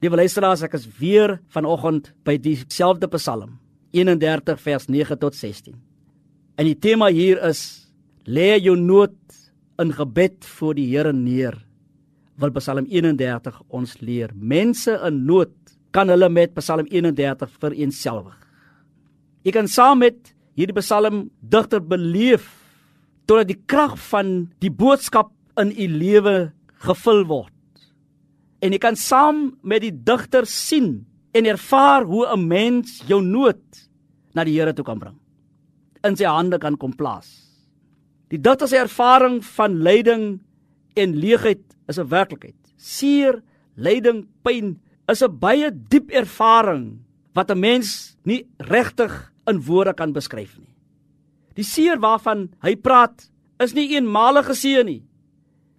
Liewe luisteraars, ek is weer vanoggend by dieselfde Psalm 31 vers 9 tot 16. En die tema hier is lê jou nood in gebed voor die Here neer. Wil Psalm 31 ons leer. Mense in nood kan hulle met Psalm 31 vereensgewig. Jy kan saam met hierdie Psalm digter beleef totdat die krag van die boodskap in u lewe gevul word en jy kan saam met die digter sien en ervaar hoe 'n mens jou nood na die Here toe kan bring. In sy hande kan kom plaas. Die digter se ervaring van lyding en leegheid is 'n werklikheid. Seer, lyding, pyn is 'n baie diep ervaring wat 'n mens nie regtig in woorde kan beskryf nie. Die seer waarvan hy praat is nie eenmalige seer nie.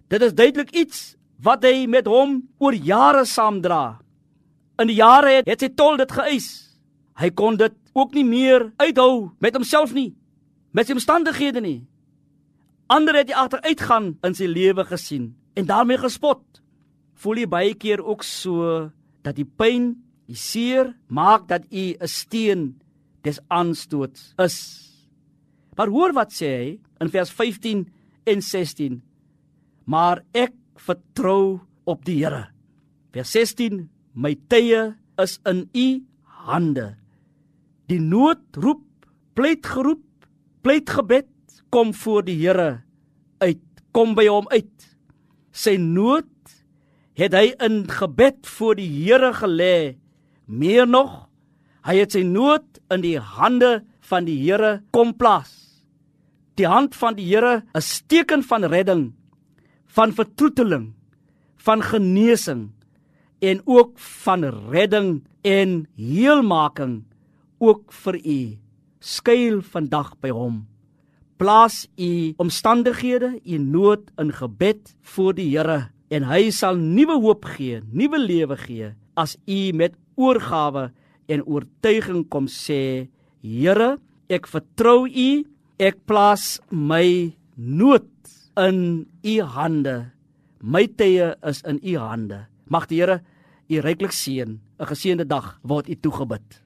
Dit is duidelik iets wat hy met hom oor jare saamdra. In die jare het, het hy tol dit geëis. Hy kon dit ook nie meer uithou met homself nie, met sy omstandighede nie. Ander het hy agteruitgaan in sy lewe gesien en daarmee gespot. Voel jy baie keer ook so dat die pyn, die seer maak dat u 'n steen des aanstoots is. Maar hoor wat sê hy in vers 15 en 16. Maar ek vertrou op die Here. Vers 16: My tye is in u hande. Die nood roep, pleit geroep, pleit gebed kom voor die Here uit, kom by hom uit. Sy nood het hy in gebed voor die Here gelê. Meer nog, hy het sy nood in die hande van die Here kom plaas. Die hand van die Here is teken van redding van vertroeteling, van genesing en ook van redding en heelmaking ook vir u. Skuil vandag by hom. Plaas u omstandighede, u nood in gebed voor die Here en hy sal nuwe hoop gee, nuwe lewe gee as u met oorgawe en oortuiging kom sê, Here, ek vertrou u, ek plaas my nood in u hande. My tye is in u hande. Mag die Here u ryklik seën. 'n Geseënde dag word u toegebid.